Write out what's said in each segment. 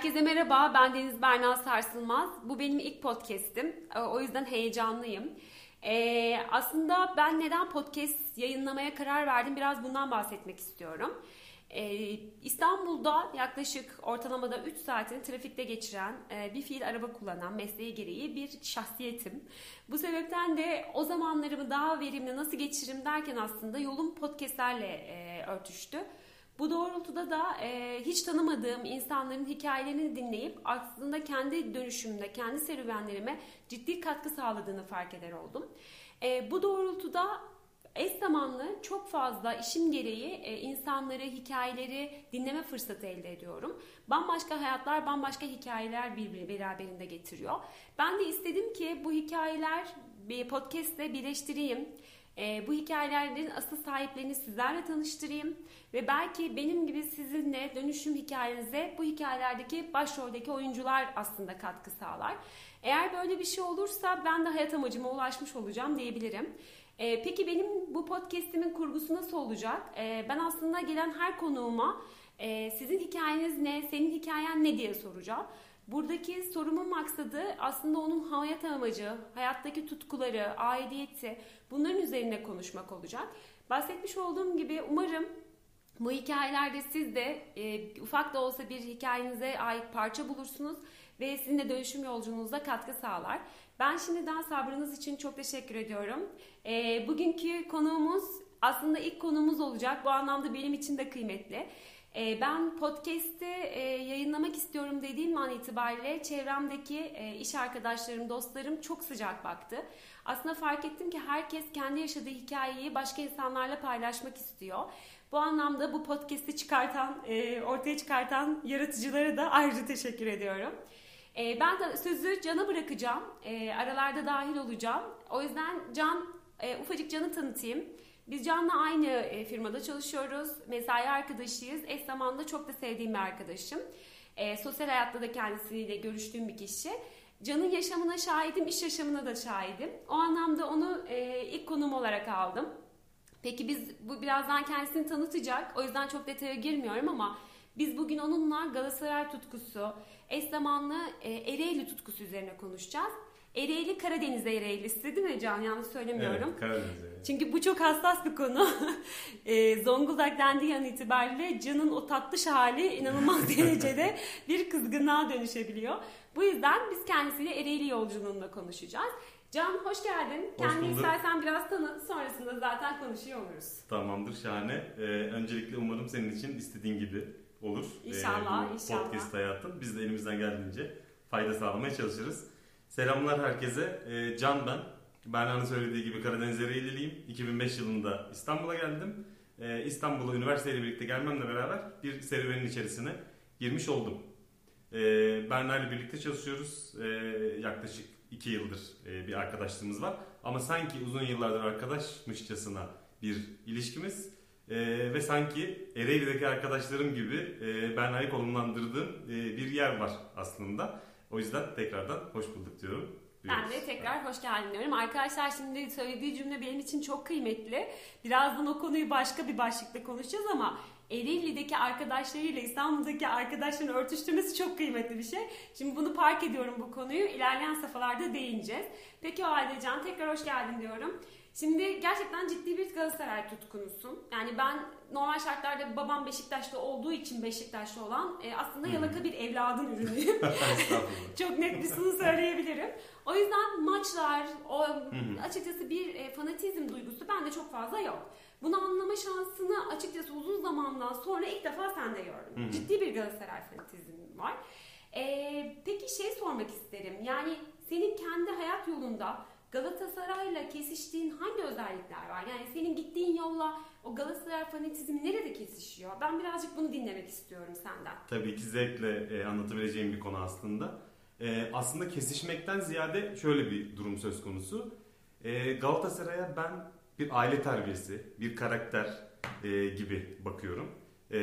Herkese merhaba, ben Deniz Berna Sarsılmaz. Bu benim ilk podcast'im, e, o yüzden heyecanlıyım. Ee, aslında ben neden podcast yayınlamaya karar verdim, biraz bundan bahsetmek istiyorum. Ee, İstanbul'da yaklaşık ortalamada 3 saatini trafikte geçiren, e, bir fiil araba kullanan mesleği gereği bir şahsiyetim. Bu sebepten de o zamanlarımı daha verimli nasıl geçiririm derken aslında yolum podcastlerle e, örtüştü. Bu doğrultuda da e, hiç tanımadığım insanların hikayelerini dinleyip aslında kendi dönüşümde, kendi serüvenlerime ciddi katkı sağladığını fark eder oldum. E, bu doğrultuda eş zamanlı çok fazla işim gereği e, insanları, hikayeleri dinleme fırsatı elde ediyorum. Bambaşka hayatlar, bambaşka hikayeler birbiri beraberinde getiriyor. Ben de istedim ki bu hikayeler bir podcastle birleştireyim. E, bu hikayelerin asıl sahiplerini sizlerle tanıştırayım ve belki benim gibi sizinle dönüşüm hikayenize bu hikayelerdeki başroldeki oyuncular aslında katkı sağlar. Eğer böyle bir şey olursa ben de hayat amacıma ulaşmış olacağım diyebilirim. E, peki benim bu podcastimin kurgusu nasıl olacak? E, ben aslında gelen her konuğuma e, sizin hikayeniz ne, senin hikayen ne diye soracağım. Buradaki sorumun maksadı aslında onun hayat amacı, hayattaki tutkuları, aidiyeti bunların üzerine konuşmak olacak. Bahsetmiş olduğum gibi umarım bu hikayelerde siz de e, ufak da olsa bir hikayenize ait parça bulursunuz ve sizin de dönüşüm yolculuğunuza katkı sağlar. Ben şimdiden sabrınız için çok teşekkür ediyorum. E, bugünkü konuğumuz aslında ilk konuğumuz olacak. Bu anlamda benim için de kıymetli. E, ben podcast'i e, yayınlamak istiyorum dediğim an itibariyle çevremdeki e, iş arkadaşlarım, dostlarım çok sıcak baktı. Aslında fark ettim ki herkes kendi yaşadığı hikayeyi başka insanlarla paylaşmak istiyor. Bu anlamda bu podcast'i çıkartan, e, ortaya çıkartan yaratıcılara da ayrıca teşekkür ediyorum. Ben de sözü Can'a bırakacağım. Aralarda dahil olacağım. O yüzden Can, ufacık Can'ı tanıtayım. Biz Can'la aynı e, firmada çalışıyoruz. Mesai arkadaşıyız. Eş zamanında çok da sevdiğim bir arkadaşım. E, sosyal hayatta da kendisiyle görüştüğüm bir kişi. Can'ın yaşamına şahidim, iş yaşamına da şahidim. O anlamda onu e, ilk konum olarak aldım. Peki biz bu birazdan kendisini tanıtacak. O yüzden çok detaya girmiyorum ama biz bugün onunla Galatasaray tutkusu, eş zamanlı e, Ereğli tutkusu üzerine konuşacağız. Ereğli Karadeniz Ereğlisi değil mi Can? Yanlış söylemiyorum. Evet Karadeniz Ereğli. Çünkü bu çok hassas bir konu. e, Zonguldak dendiği an itibariyle Can'ın o tatlış hali inanılmaz derecede bir kızgınlığa dönüşebiliyor. Bu yüzden biz kendisiyle Ereğli yolculuğunda konuşacağız. Can hoş geldin. Hoş Kendini bulduk. istersen biraz tanı. Sonrasında zaten konuşuyor oluruz. Tamamdır şahane. Ee, öncelikle umarım senin için istediğin gibi olur. İnşallah, bu inşallah. Podcast hayatın. Biz de elimizden geldiğince fayda sağlamaya çalışırız. Selamlar herkese. Ee, Can ben. Berna'nın söylediği gibi Karadeniz Ereğliliyim. 2005 yılında İstanbul'a geldim. Ee, İstanbul'a üniversiteyle birlikte gelmemle beraber bir serüvenin içerisine girmiş oldum. Ee, Berna ile birlikte çalışıyoruz. Yaklaşık 2 yıldır e, bir arkadaşlığımız var. Ama sanki uzun yıllardır arkadaşmışçasına bir ilişkimiz. Ve sanki Ereğli'deki arkadaşlarım gibi e, Berna'yı konumlandırdığım e, bir yer var aslında. O yüzden tekrardan hoş bulduk diyorum. Ben de tekrar hoş geldin diyorum. Arkadaşlar şimdi söylediği cümle benim için çok kıymetli. Birazdan o konuyu başka bir başlıkta konuşacağız ama Ereğli'deki arkadaşlarıyla İstanbul'daki arkadaşların örtüştürmesi çok kıymetli bir şey. Şimdi bunu park ediyorum bu konuyu. İlerleyen safhalarda değineceğiz. Peki o halde Can tekrar hoş geldin diyorum. Şimdi gerçekten ciddi bir Galatasaray tutkunusun. Yani ben normal şartlarda babam Beşiktaş'ta olduğu için Beşiktaş'ta olan e, aslında yalaka bir evladın ürünüyüm. Çok net bir sunu söyleyebilirim. O yüzden maçlar, o açıkçası bir e, fanatizm duygusu bende çok fazla yok. Bunu anlama şansını açıkçası uzun zamandan sonra ilk defa sende gördüm. Hı hı. Ciddi bir Galatasaray fanatizmi var. E, peki şey sormak isterim. Yani senin kendi hayat yolunda Galatasaray'la kesiştiğin hangi özellikler var? Yani senin gittiğin yolla o Galatasaray fanatizmi nerede kesişiyor? Ben birazcık bunu dinlemek istiyorum senden. Tabii ki zevkle e, anlatabileceğim bir konu aslında. E, aslında kesişmekten ziyade şöyle bir durum söz konusu. E, Galatasaray'a ben bir aile terbiyesi, bir karakter e, gibi bakıyorum. E,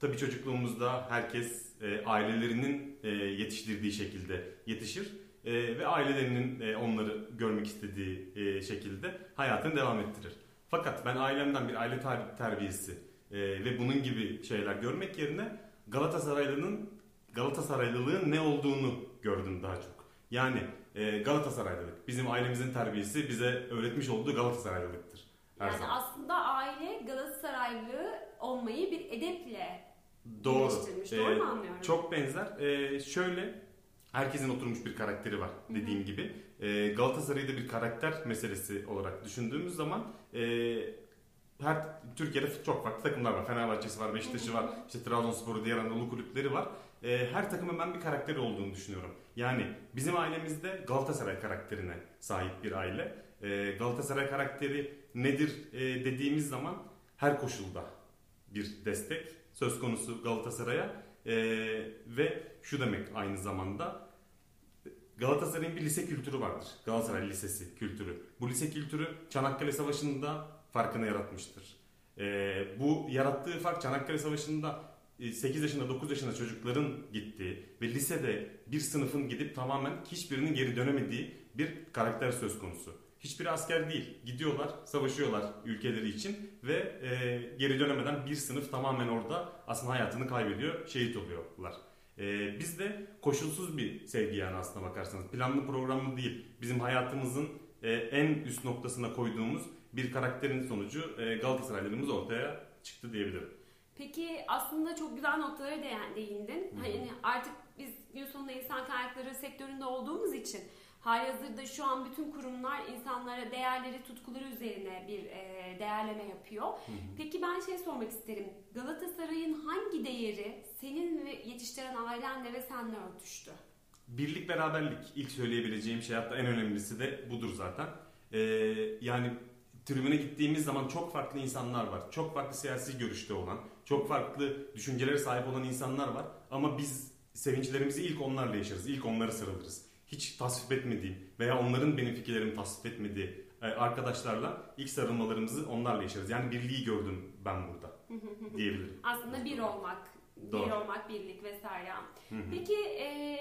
tabii çocukluğumuzda herkes e, ailelerinin e, yetiştirdiği şekilde yetişir. E, ve ailelerinin e, onları görmek istediği e, şekilde hayatını devam ettirir. Fakat ben ailemden bir aile ter- terbiyesi e, ve bunun gibi şeyler görmek yerine Galatasaraylı'nın Galatasaraylılığın ne olduğunu gördüm daha çok. Yani e, Galatasaraylılık. Bizim ailemizin terbiyesi bize öğretmiş olduğu Galatasaraylılıktır. Her yani zaman. aslında aile Galatasaraylı olmayı bir edeple Doğru. geliştirmiş. Doğru Ee, mu anlıyorum? Çok benzer. Ee, şöyle herkesin oturmuş bir karakteri var dediğim gibi. Ee, Galatasaray'ı da bir karakter meselesi olarak düşündüğümüz zaman e, her Türkiye'de çok farklı takımlar var. Fenerbahçe'si var, Beşiktaş'ı var, işte Trabzonspor'u diğer Anadolu kulüpleri var. Ee, her takımın ben bir karakteri olduğunu düşünüyorum. Yani bizim ailemizde Galatasaray karakterine sahip bir aile. Ee, Galatasaray karakteri nedir e, dediğimiz zaman her koşulda bir destek söz konusu Galatasaray'a Ee, ve şu demek aynı zamanda Galatasaray'ın bir lise kültürü vardır. Galatasaray Lisesi kültürü. Bu lise kültürü Çanakkale Savaşı'nda farkını yaratmıştır. Ee, bu yarattığı fark Çanakkale Savaşı'nda e, 8 yaşında 9 yaşında çocukların gittiği ve lisede bir sınıfın gidip tamamen hiçbirinin geri dönemediği bir karakter söz konusu. Hiçbiri asker değil. Gidiyorlar, savaşıyorlar ülkeleri için ve e, geri dönemeden bir sınıf tamamen orada aslında hayatını kaybediyor, şehit oluyorlar. E, biz de koşulsuz bir sevgi yani aslına bakarsanız. Planlı programlı değil. Bizim hayatımızın e, en üst noktasına koyduğumuz bir karakterin sonucu e, Galatasaraylılığımız ortaya çıktı diyebilirim. Peki aslında çok güzel noktalara değin- değindin. Hı hı. Hani artık biz gün sonunda insan kaynakları sektöründe olduğumuz için halihazırda şu an bütün kurumlar insanlara değerleri, tutkuları üzerine bir e, değerleme yapıyor. Peki ben şey sormak isterim. Galatasaray'ın hangi değeri senin ve yetiştiren ailenle ve seninle örtüştü? Birlik beraberlik ilk söyleyebileceğim şey hatta en önemlisi de budur zaten. Ee, yani tribüne gittiğimiz zaman çok farklı insanlar var. Çok farklı siyasi görüşte olan, çok farklı düşüncelere sahip olan insanlar var. Ama biz sevinçlerimizi ilk onlarla yaşarız. İlk onlara sarılırız. Hiç tasvip etmediğim veya onların benim fikirlerimi tasvip etmediği e, arkadaşlarla ilk sarılmalarımızı onlarla yaşarız. Yani birliği gördüm ben burada diyebilirim. Aslında bir olmak, bir Doğru. olmak, birlik vesaire. Peki e,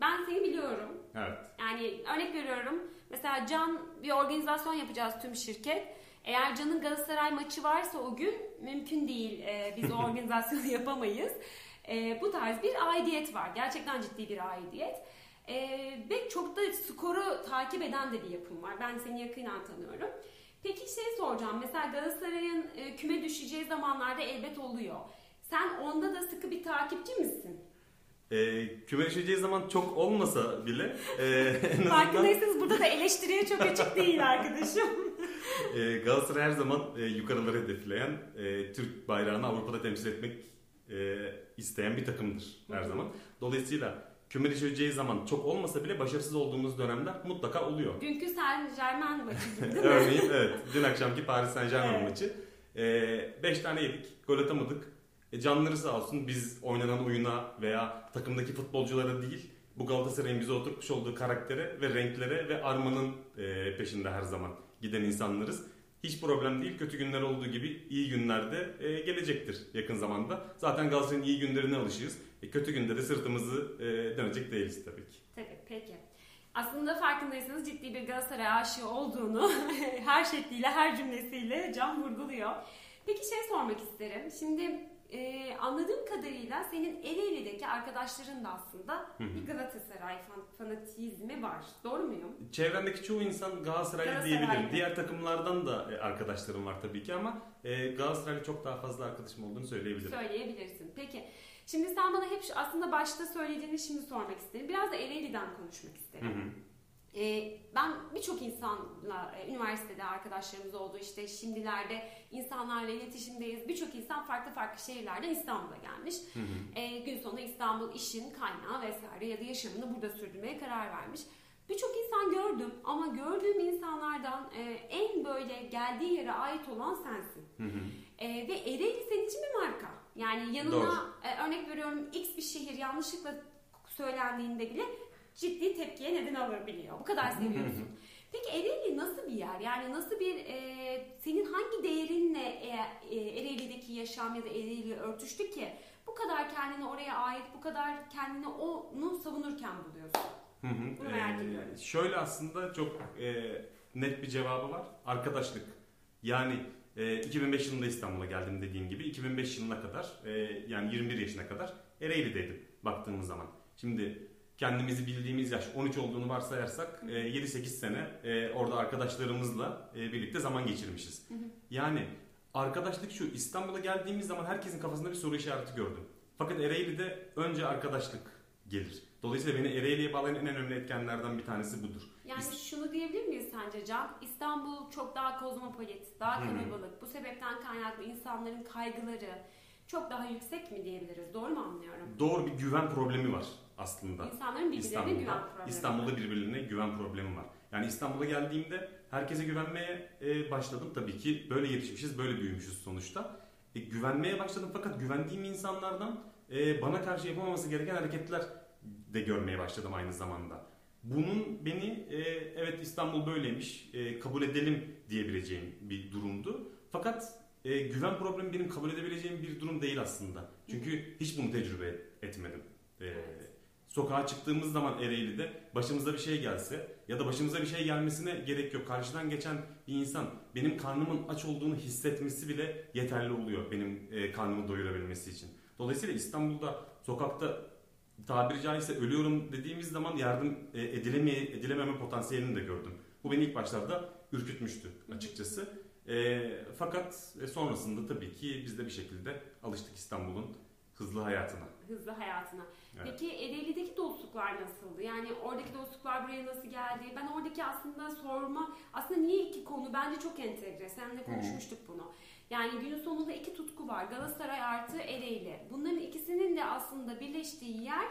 ben seni biliyorum. Evet. Yani örnek veriyorum. Mesela Can bir organizasyon yapacağız tüm şirket. Eğer Can'ın Galatasaray maçı varsa o gün mümkün değil. e, biz o organizasyonu yapamayız. E, bu tarz bir aidiyet var. Gerçekten ciddi bir aidiyet. E, ve çok da skoru takip eden de bir yapım var. Ben seni yakından tanıyorum. Peki şey soracağım. Mesela Galatasaray'ın e, küme düşeceği zamanlarda elbet oluyor. Sen onda da sıkı bir takipçi misin? E, küme düşeceği zaman çok olmasa bile e, en azından Farkındaysanız burada da eleştiriye çok açık değil arkadaşım. e, Galatasaray her zaman e, yukarıları hedefleyen, e, Türk bayrağını Avrupa'da temsil etmek e, isteyen bir takımdır her zaman. Dolayısıyla küme düşeceği zaman çok olmasa bile başarısız olduğumuz dönemler mutlaka oluyor. Dünkü Saint Germain maçı gibi değil mi? Örneğin evet dün akşamki Paris Saint Germain Evet. maçı. 5 tane yedik, gol atamadık. E, canları sağ olsun biz oynanan oyuna veya takımdaki futbolculara değil bu Galatasaray'ın bize oturtmuş olduğu karaktere ve renklere ve armanın e, peşinde her zaman giden insanlarız. Hiç problem değil. Kötü günler olduğu gibi iyi günlerde e, gelecektir yakın zamanda. Zaten Galatasaray'ın iyi günlerine alışığız. E, kötü günde de sırtımızı e, dönecek değiliz tabii ki. Tabii peki. Aslında farkındaysanız ciddi bir Galatasaray aşığı olduğunu her şekliyle, her cümlesiyle Can vurguluyor. Peki şey sormak isterim. Şimdi e, anladığım kadarıyla senin Ereğli'deki arkadaşların da aslında Hı hı. bir Galatasaray fan- fanatizmi var. Doğru muyum? Çevrendeki çoğu insan Galatasaraylı Galatasaraylı. diyebilirim. Diğer takımlardan da e, arkadaşlarım var tabii ki ama e, Galatasaraylı çok daha fazla arkadaşım olduğunu söyleyebilirim. Söyleyebilirsin. Peki. Şimdi sen bana hep aslında başta söylediğini şimdi sormak isterim. Biraz da Ereğli'den konuşmak Hı isterim. hı. Ee, ben birçok insanla e, üniversitede arkadaşlarımız oldu işte şimdilerde insanlarla iletişimdeyiz. Birçok insan farklı farklı şehirlerden İstanbul'a gelmiş. Hı hı. Ee, gün sonunda İstanbul işin kaynağı vesaire ya da yaşamını burada sürdürmeye karar vermiş. Birçok insan gördüm ama gördüğüm insanlardan e, en böyle geldiği yere ait olan sensin. Hı hı. Ee, ve Ereğli senin için bir marka. Yani yanına Doğru. e, örnek veriyorum X bir şehir yanlışlıkla söylendiğinde bile ciddi tepkiye neden alabiliyor. Bu kadar seviyorsun. Peki Ereğli nasıl bir yer? Yani nasıl bir e, senin hangi değerinle e, e, Ereğli'deki yaşam ya da Ereğli örtüştü ki bu kadar kendini oraya ait, bu kadar kendini onu savunurken buluyorsun? Hı hı. Bunu merak Ee, ediyorum. Şöyle aslında çok e, net bir cevabı var. Arkadaşlık. Yani e, 2005 yılında İstanbul'a geldim dediğim gibi. 2005 yılına kadar e, yani 21 yaşına kadar Ereğli'deydim. baktığımız zaman. Şimdi kendimizi bildiğimiz yaş 13 olduğunu varsayarsak e, 7-8 sene e, orada arkadaşlarımızla e, birlikte zaman geçirmişiz. Yani arkadaşlık şu İstanbul'a geldiğimiz zaman herkesin kafasında bir soru işareti gördüm. Fakat Ereğli'de önce arkadaşlık gelir. Dolayısıyla beni Ereğli'ye bağlayan en önemli etkenlerden bir tanesi budur. Yani şunu diyebilir miyiz sence Can? İstanbul çok daha kozmopolit, daha hı. kalabalık. Bu sebepten kaynaklı insanların kaygıları çok daha yüksek mi diyebiliriz? Doğru mu anlıyorum? Doğru bir güven problemi var aslında. İnsanların birbirlerine güven problemi. İstanbul'da birbirine güven problemi var. Yani İstanbul'a geldiğimde herkese güvenmeye e, başladım. Tabii ki böyle yetişmişiz, böyle büyümüşüz sonuçta. E, güvenmeye başladım fakat güvendiğim insanlardan e, bana karşı yapamaması gereken hareketler de görmeye başladım aynı zamanda. Bunun beni e, evet İstanbul böyleymiş, e, kabul edelim diyebileceğim bir durumdu. Fakat e, güven problemi benim kabul edebileceğim bir durum değil aslında. Çünkü hiç bunu tecrübe etmedim. E, Evet. Sokağa çıktığımız zaman Ereğli'de başımıza bir şey gelse ya da başımıza bir şey gelmesine gerek yok. Karşıdan geçen bir insan benim karnımın aç olduğunu hissetmesi bile yeterli oluyor benim e, karnımı doyurabilmesi için. Dolayısıyla İstanbul'da sokakta tabiri caizse ölüyorum dediğimiz zaman yardım e, edilemeye, edilememe potansiyelini de gördüm. Bu beni ilk başlarda ürkütmüştü açıkçası. E, fakat e, sonrasında tabii ki biz de bir şekilde alıştık İstanbul'un hızlı hayatına. Hızlı hayatına. Evet. Peki Ereğli'deki dostluklar nasıldı? Yani oradaki dostluklar buraya nasıl geldi? Ben oradaki aslında sorma, aslında niye iki konu bence çok entegre. Seninle konuşmuştuk bunu. Yani günün sonunda iki tutku var. Galatasaray artı Ereğli. Bunların ikisinin de aslında birleştiği yer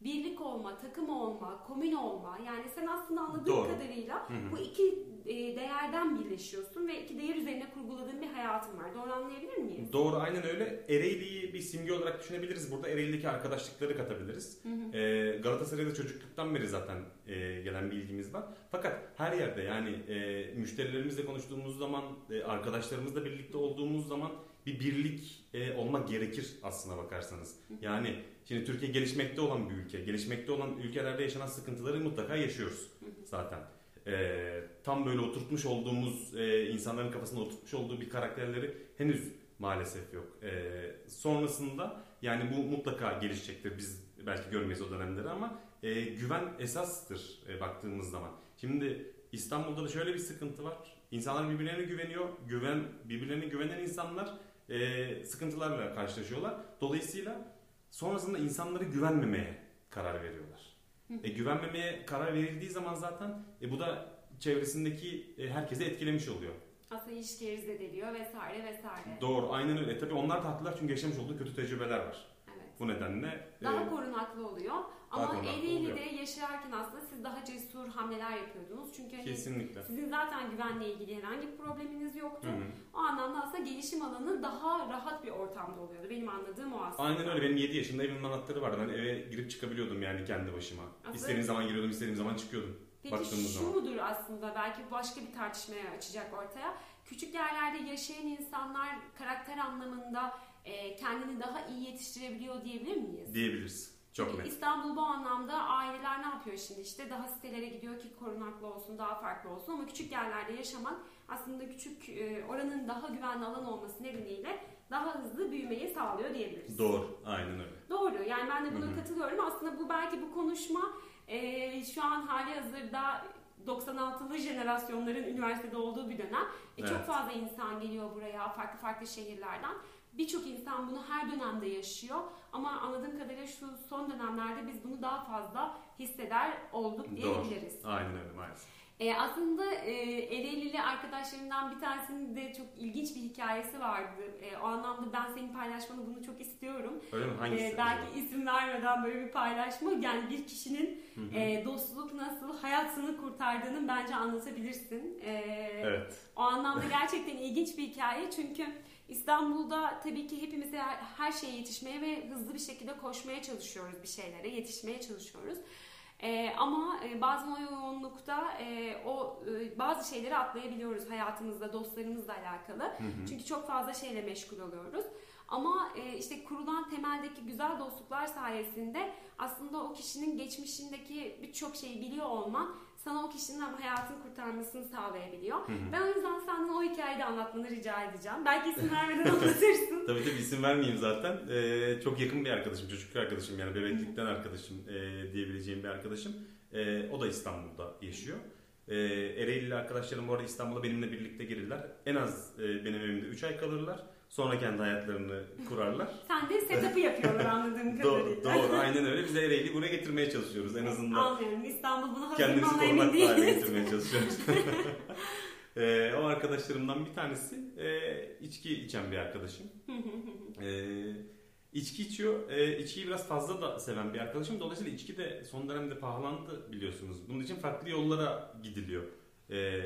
birlik olma, takım olma, komün olma. Yani sen aslında anladığım Doğru. kadarıyla Hı hı. bu iki e, değerden birleşiyorsun ve iki değer üzerine kurguladığın bir hayatın var. Doğru anlayabilir miyiz? Doğru aynen öyle. Ereğli'yi bir simge olarak düşünebiliriz. Burada Ereğli'deki arkadaşlıkları katabiliriz. Ee, Galatasaray'da çocukluktan beri zaten e, gelen bir ilgimiz var. Fakat her yerde yani e, müşterilerimizle konuştuğumuz zaman, e, arkadaşlarımızla birlikte olduğumuz zaman bir birlik e, olmak gerekir aslına bakarsanız. Yani şimdi Türkiye gelişmekte olan bir ülke. Gelişmekte olan ülkelerde yaşanan sıkıntıları mutlaka yaşıyoruz zaten. E, tam böyle oturtmuş olduğumuz, e, insanların kafasına oturtmuş olduğu bir karakterleri henüz maalesef yok. E, sonrasında yani bu mutlaka gelişecektir. Biz belki görmeyiz o dönemleri ama e, güven esastır e, baktığımız zaman. Şimdi İstanbul'da da şöyle bir sıkıntı var. İnsanlar birbirlerine güveniyor. Güven birbirlerine güvenen insanlar e, sıkıntılarla karşılaşıyorlar. Dolayısıyla sonrasında insanları güvenmemeye karar veriyorlar. E, güvenmemeye karar verildiği zaman zaten e, bu da çevresindeki e, herkese etkilemiş oluyor. Aslında ilişkileri zedeliyor vesaire vesaire. Doğru, aynen öyle. Tabii onlar da haklılar çünkü yaşamış olduğu kötü tecrübeler var. Evet. Bu nedenle e, Daha korunaklı oluyor. Ama korunaklı Ereğli'de oluyor. yaşarken aslında siz daha cesur hamleler yapıyordunuz. Çünkü hani kesinlikle. sizin zaten güvenle ilgili herhangi bir probleminiz yoktu. Hı hı. Gelişim alanı daha rahat bir ortamda oluyordu. Benim anladığım o aslında. Aynen öyle. Benim 7 yaşında evimin anahtarı vardı. Ben eve girip çıkabiliyordum yani kendi başıma. Aslında- İstediğim zaman giriyordum, istediğim zaman çıkıyordum. Peki şu zaman. mudur aslında belki başka bir tartışmaya açacak ortaya. Küçük yerlerde yaşayan insanlar karakter anlamında e, kendini daha iyi yetiştirebiliyor diyebilir miyiz? Diyebiliriz. Çok Çünkü net. İstanbul bu anlamda aileler ne yapıyor şimdi işte daha sitelere gidiyor ki korunaklı olsun daha farklı olsun ama küçük yerlerde yaşamak aslında küçük e, oranın daha güvenli alan olması nedeniyle daha hızlı büyümeyi sağlıyor diyebiliriz. Doğru. Aynen öyle. Doğru yani ben de buna Hı hı. katılıyorum aslında bu belki bu konuşma e, şu an hali hazırda 96'lı jenerasyonların üniversitede olduğu bir dönem. E, Çok Evet. fazla insan geliyor buraya farklı farklı şehirlerden. Birçok insan bunu her dönemde yaşıyor ama anladığım kadarıyla şu son dönemlerde biz bunu daha fazla hisseder olduk Doğru. diyebiliriz. Aynen öyle maalesef. E, aslında e, Ereğlili arkadaşlarımdan bir tanesinin de çok ilginç bir hikayesi vardı. E, o anlamda ben senin paylaşmanı bunu çok istiyorum. Öyle mi? Hangisi? Ee, belki isim vermeden böyle bir paylaşma yani bir kişinin Hı hı. e, dostluk nasıl hayatını kurtardığını bence anlatabilirsin. Ee, Evet. O anlamda gerçekten ilginç bir hikaye çünkü İstanbul'da tabii ki hepimiz her şeye yetişmeye ve hızlı bir şekilde koşmaya çalışıyoruz bir şeylere, yetişmeye çalışıyoruz. Ee, ama e, bazen o yoğunlukta e, o e, bazı şeyleri atlayabiliyoruz hayatımızda, dostlarımızla alakalı. Hı hı. Çünkü çok fazla şeyle meşgul oluyoruz. Ama e, işte kurulan temeldeki güzel dostluklar sayesinde aslında o kişinin geçmişindeki birçok şeyi biliyor olman sana o kişinin hayatını kurtarmasını sağlayabiliyor. Hı hı. Ben o yüzden senden o hikayeyi de anlatmanı rica edeceğim. Belki isim vermeden anlatırsın. Tabii tabii isim vermeyeyim zaten. Ee, çok yakın bir arkadaşım, çocukluk arkadaşım yani bebeklikten arkadaşım e, diyebileceğim bir arkadaşım. E, o da İstanbul'da yaşıyor. E, Ereğlili arkadaşlarım bu arada İstanbul'a benimle birlikte gelirler. En az 3 ay kalırlar. Sonra kendi hayatlarını kurarlar. Sen de setup'ı yapıyorlar anladığım doğru, kadarıyla. doğru, aynen öyle. Biz de Ereğli'yi buraya getirmeye çalışıyoruz. En azından Anlıyorum. İstanbul bunu hazır kendimizi mı emin değiliz. getirmeye çalışıyoruz. e, o arkadaşlarımdan bir tanesi e, içki içen bir arkadaşım. E, içki içiyor. E, içkiyi biraz fazla da seven bir arkadaşım. Dolayısıyla içki de son dönemde pahalandı biliyorsunuz. Bunun için farklı yollara gidiliyor. E,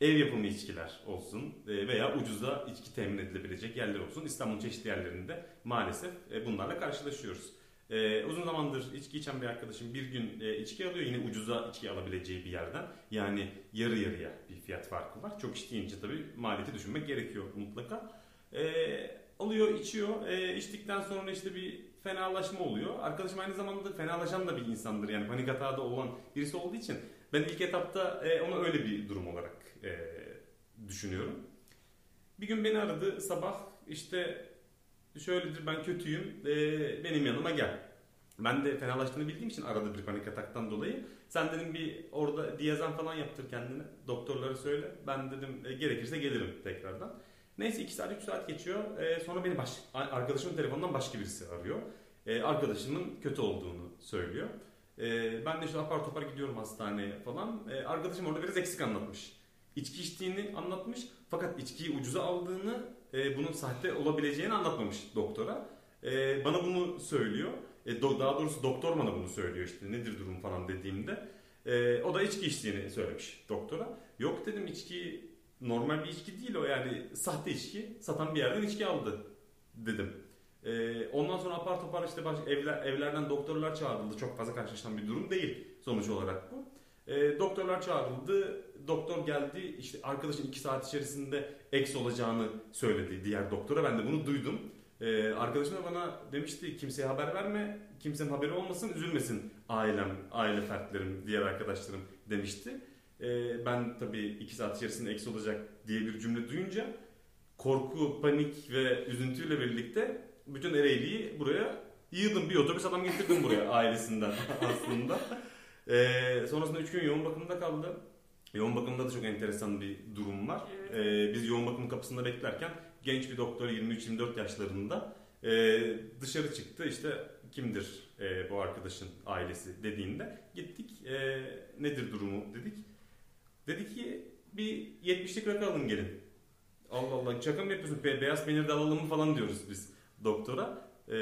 ev yapımı içkiler olsun e, veya ucuza içki temin edilebilecek yerler olsun. İstanbul'un çeşitli yerlerinde maalesef e, bunlarla karşılaşıyoruz. E, uzun zamandır içki içen bir arkadaşım bir gün içki alıyor yine ucuza içki alabileceği bir yerden. Yani yarı yarıya bir fiyat farkı var. Çok içtiğince tabii maliyeti düşünmek gerekiyor mutlaka. Alıyor, içiyor. İçtikten sonra işte bir fenalaşma oluyor. Arkadaşım aynı zamanda fenalaşan da bir insandır. Yani panik hata da olan birisi olduğu için ben ilk etapta e, onu öyle bir durum olarak e, düşünüyorum. Bir gün beni aradı sabah işte şöyledir ben kötüyüm e, benim yanıma gel. Ben de fenalaştığını bildiğim için arada bir panik ataktan dolayı sen dedim bir orada diyazan falan yaptır kendine doktorlara söyle ben dedim e, gerekirse gelirim tekrardan. Neyse 2 saat 3 saat geçiyor e, sonra beni baş, arkadaşımın telefonundan başka birisi arıyor. E, arkadaşımın kötü olduğunu söylüyor. E, ben de işte apar topar gidiyorum hastaneye falan. E, arkadaşım orada biraz eksik anlatmış. İçki içtiğini anlatmış fakat içkiyi ucuza aldığını e, bunun sahte olabileceğini anlatmamış doktora. E, bana bunu söylüyor. E, do- daha doğrusu doktor bana bunu söylüyor işte nedir durum falan dediğimde. E, o da içki içtiğini söylemiş doktora. Yok dedim içki normal bir içki değil o yani sahte içki satan bir yerden içki aldı dedim. E, ondan sonra apar topar işte baş, evler, evlerden doktorlar çağrıldı. Çok fazla karşılaşılan bir durum değil sonuç olarak bu. E, doktorlar çağrıldı. Doktor geldi. işte arkadaşın iki saat içerisinde eks olacağını söyledi diğer doktora. Ben de bunu duydum. E, arkadaşım da bana demişti kimseye haber verme. Kimsenin haberi olmasın, üzülmesin ailem, aile fertlerim, diğer arkadaşlarım demişti. E, ben tabii iki saat içerisinde eks olacak diye bir cümle duyunca korku, panik ve üzüntüyle birlikte bütün Ereğli'yi buraya yığdım. Bir otobüs adam getirdim buraya ailesinden aslında. Ee, sonrasında 3 gün yoğun bakımda kaldı. Yoğun bakımda da çok enteresan bir durum var. Ee, biz yoğun bakım kapısında beklerken genç bir doktor 23-24 yaşlarında e, dışarı çıktı. İşte kimdir e, bu arkadaşın ailesi dediğinde gittik. E, nedir durumu dedik. Dedi ki bir 70'lik rakı alın gelin. Allah Allah şaka mı yapıyorsun? Be- beyaz peynir de alalım mı falan diyoruz biz doktora. Ee,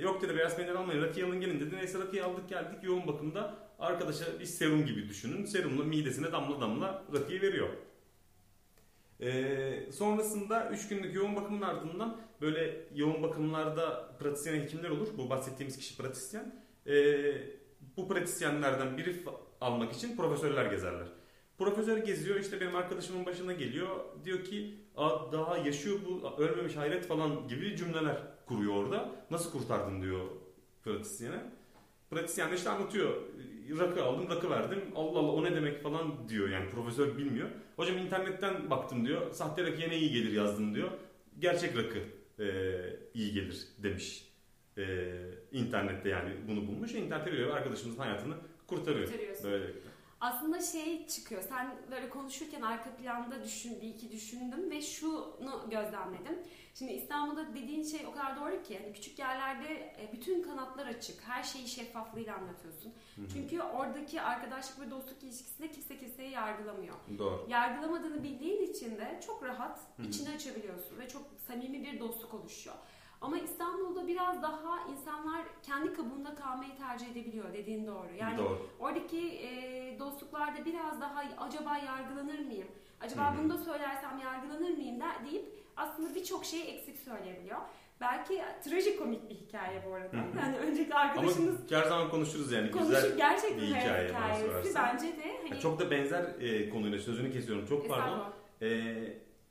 yok dedi beyaz peynir almayın rakıyı alın gelin dedi. Neyse rakıyı aldık geldik yoğun bakımda arkadaşa bir serum gibi düşünün. Serumla midesine damla damla rakıyı veriyor. Ee, sonrasında 3 günlük yoğun bakımın ardından böyle yoğun bakımlarda pratisyen hekimler olur. Bu bahsettiğimiz kişi pratisyen. Ee, bu pratisyenlerden biri almak için profesörler gezerler. Profesör geziyor işte benim arkadaşımın başına geliyor. Diyor ki Aa, daha yaşıyor bu ölmemiş hayret falan gibi cümleler kuruyor orada. Nasıl kurtardın diyor pratisyene. Pratisyen de işte anlatıyor. Rakı aldım, rakı verdim. Allah Allah o ne demek falan diyor yani profesör bilmiyor. Hocam internetten baktım diyor. Sahte rakıya ne iyi gelir yazdım diyor. Gerçek rakı e, iyi gelir demiş. E, internette yani bunu bulmuş. İnternette görüyor ve arkadaşımızın hayatını kurtarıyor. Böylelikle. Aslında şey çıkıyor. Sen böyle konuşurken arka planda düşün, bir iki düşündüm ve şunu gözlemledim. Şimdi İstanbul'da dediğin şey o kadar doğru ki hani küçük yerlerde e, bütün kanatlar açık. Her şeyi şeffaflığıyla anlatıyorsun. Hı hı. Çünkü oradaki arkadaşlık ve dostluk ilişkisinde kimse kimseyi yargılamıyor. Doğru. Yargılamadığını bildiğin için de çok rahat Hı hı. içini açabiliyorsun ve çok samimi bir dostluk oluşuyor. Ama İstanbul'da biraz daha insanlar kendi kabuğunda kalmayı tercih edebiliyor dediğin doğru. Yani Doğru. Oradaki e, dostluklarda biraz daha acaba yargılanır mıyım? Acaba hı. bunu da söylersem yargılanır mıyım der, deyip aslında birçok şeyi eksik söyleyebiliyor. Belki trajikomik bir hikaye bu arada. Hı hı. Yani Ama arkadaşımız her zaman konuşuruz yani. konuşup Güzel gerçekten bir hikaye hikayesi. Bence de hani Ya çok da benzer e, konuyla sözünü kesiyorum. Çok pardon. E,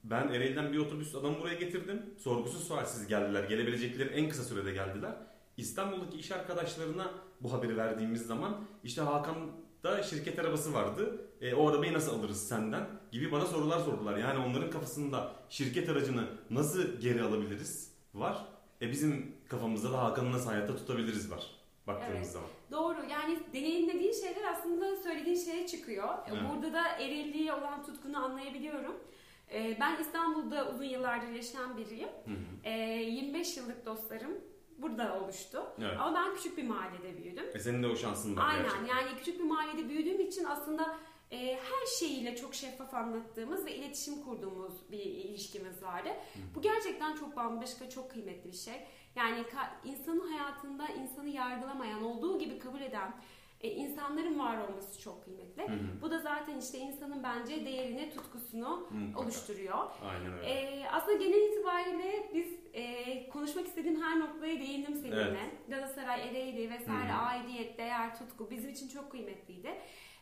ben Ereğli'den bir otobüs adamı buraya getirdim. Sorgusuz sualsiz geldiler. Gelebilecekleri en kısa sürede geldiler. İstanbul'daki iş arkadaşlarına bu haberi verdiğimiz zaman işte Hakan da şirket arabası vardı. E, o arabayı nasıl alırız senden? Gibi bana sorular sordular. Yani onların kafasında şirket aracını nasıl geri alabiliriz var. E bizim kafamızda da Hakan'ı nasıl hayatta tutabiliriz var. Baktığımız Evet. zaman. Doğru. Yani deneyimlediğin şeyler aslında söylediğin şeye çıkıyor. E, Evet. Burada da erilliğe olan tutkunu anlayabiliyorum. E, Ben İstanbul'da uzun yıllardır yaşayan biriyim. Hı hı. E, 25 yıllık dostlarım burada oluştu. Evet. Ama ben küçük bir mahallede büyüdüm. E senin de o şansın var Aynen gerçekten. yani küçük bir mahallede büyüdüğüm için aslında e, her şeyiyle çok şeffaf anlattığımız ve iletişim kurduğumuz bir ilişkimiz vardı. Bu gerçekten çok bambaşka, çok kıymetli bir şey. Yani insanın hayatında insanı yargılamayan, olduğu gibi kabul eden e, insanların var olması çok kıymetli. Hı hı. Bu da zaten işte insanın bence değerini, tutkusunu Mutlaka. oluşturuyor. Aynen öyle. Ee, aslında genel itibariyle biz e, konuşmak istediğim her noktaya değindim seninle. Evet. Galatasaray, Ereğli vesaire Hı hı. aidiyet, değer, tutku bizim için çok kıymetliydi.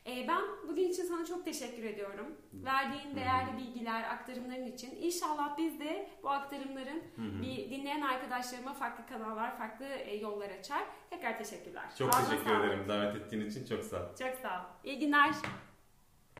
Ee, ben bugün için sana çok teşekkür ediyorum. Verdiğin değerli bilgiler, aktarımların için. İnşallah biz de bu aktarımların Hı bir dinleyen arkadaşlarıma farklı kanallar, farklı e, yollar açar. Tekrar teşekkürler. Çok Ağzına teşekkür ederim davet ettiğin için çok sağ ol. Çok sağ ol. İyi günler.